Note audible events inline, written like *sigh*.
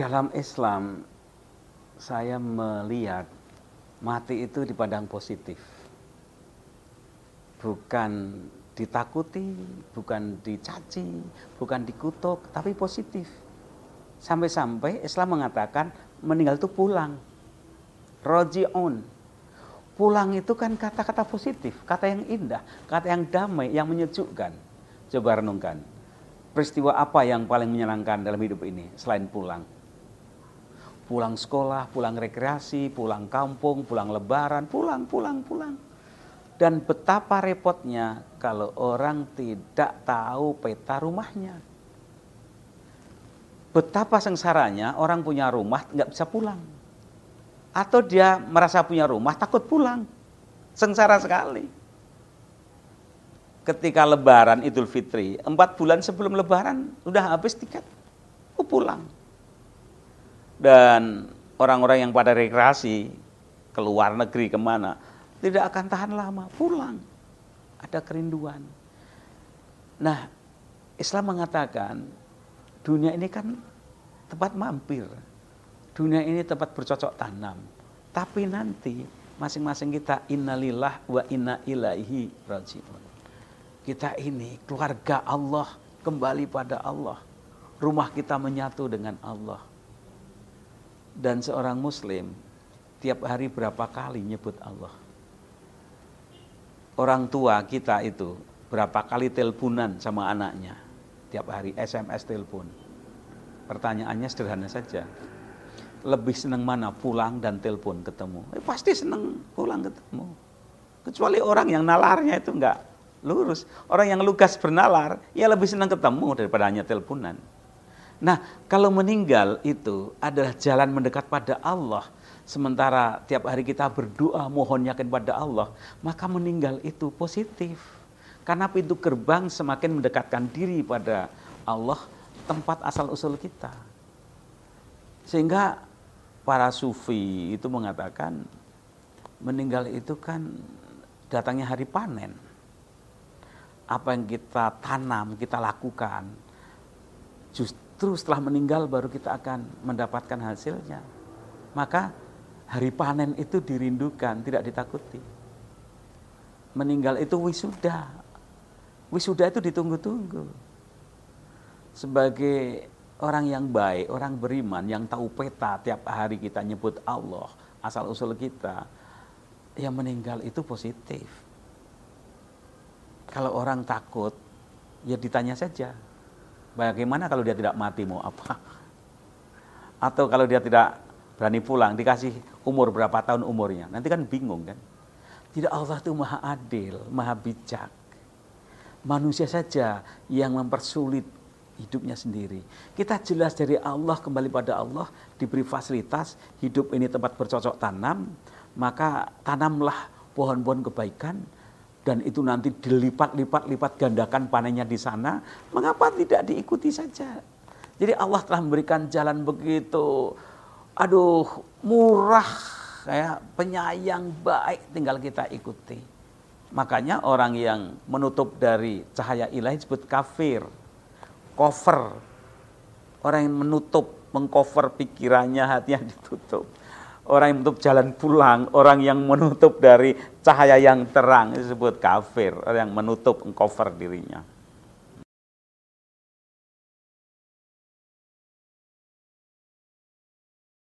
Dalam Islam, saya melihat mati itu dipandang positif. Bukan ditakuti, bukan dicaci, bukan dikutuk, tapi positif. Sampai-sampai Islam mengatakan meninggal itu pulang. Roji'un. Pulang itu kan kata-kata positif, kata yang indah, kata yang damai, yang menyejukkan. Coba renungkan. Peristiwa apa yang paling menyenangkan dalam hidup ini selain pulang? pulang sekolah, pulang rekreasi, pulang kampung, pulang lebaran, pulang, pulang, pulang. Dan betapa repotnya kalau orang tidak tahu peta rumahnya. Betapa sengsaranya orang punya rumah nggak bisa pulang. Atau dia merasa punya rumah takut pulang. Sengsara sekali. Ketika lebaran Idul Fitri, empat bulan sebelum lebaran udah habis tiket. Oh, pulang dan orang-orang yang pada rekreasi ke luar negeri ke mana tidak akan tahan lama pulang ada kerinduan nah Islam mengatakan dunia ini kan tempat mampir dunia ini tempat bercocok tanam tapi nanti masing-masing kita innalillah wa inna ilaihi rajiun kita ini keluarga Allah kembali pada Allah rumah kita menyatu dengan Allah dan seorang muslim tiap hari berapa kali nyebut Allah. Orang tua kita itu berapa kali teleponan sama anaknya. Tiap hari SMS telepon. Pertanyaannya sederhana saja. Lebih senang mana pulang dan telepon ketemu? Eh, pasti senang pulang ketemu. Kecuali orang yang nalarnya itu enggak lurus. Orang yang lugas bernalar, ya lebih senang ketemu daripada hanya teleponan. Nah, kalau meninggal itu adalah jalan mendekat pada Allah. Sementara tiap hari kita berdoa mohon yakin pada Allah, maka meninggal itu positif. Karena pintu gerbang semakin mendekatkan diri pada Allah, tempat asal usul kita. Sehingga para sufi itu mengatakan meninggal itu kan datangnya hari panen. Apa yang kita tanam, kita lakukan, justru setelah meninggal baru kita akan mendapatkan hasilnya. Maka hari panen itu dirindukan, tidak ditakuti. Meninggal itu wisuda. Wisuda itu ditunggu-tunggu. Sebagai orang yang baik, orang beriman, yang tahu peta tiap hari kita nyebut Allah, asal-usul kita, yang meninggal itu positif. Kalau orang takut, ya ditanya saja, Bagaimana kalau dia tidak mati mau apa? *laughs* Atau kalau dia tidak berani pulang, dikasih umur berapa tahun umurnya. Nanti kan bingung kan. Tidak Allah itu maha adil, maha bijak. Manusia saja yang mempersulit hidupnya sendiri. Kita jelas dari Allah kembali pada Allah, diberi fasilitas, hidup ini tempat bercocok tanam, maka tanamlah pohon-pohon kebaikan, dan itu nanti dilipat-lipat-lipat gandakan panennya di sana, mengapa tidak diikuti saja? Jadi Allah telah memberikan jalan begitu, aduh murah, kayak penyayang baik, tinggal kita ikuti. Makanya orang yang menutup dari cahaya ilahi disebut kafir, cover. Orang yang menutup, mengcover pikirannya, hatinya ditutup orang yang menutup jalan pulang, orang yang menutup dari cahaya yang terang disebut kafir, orang yang menutup cover dirinya.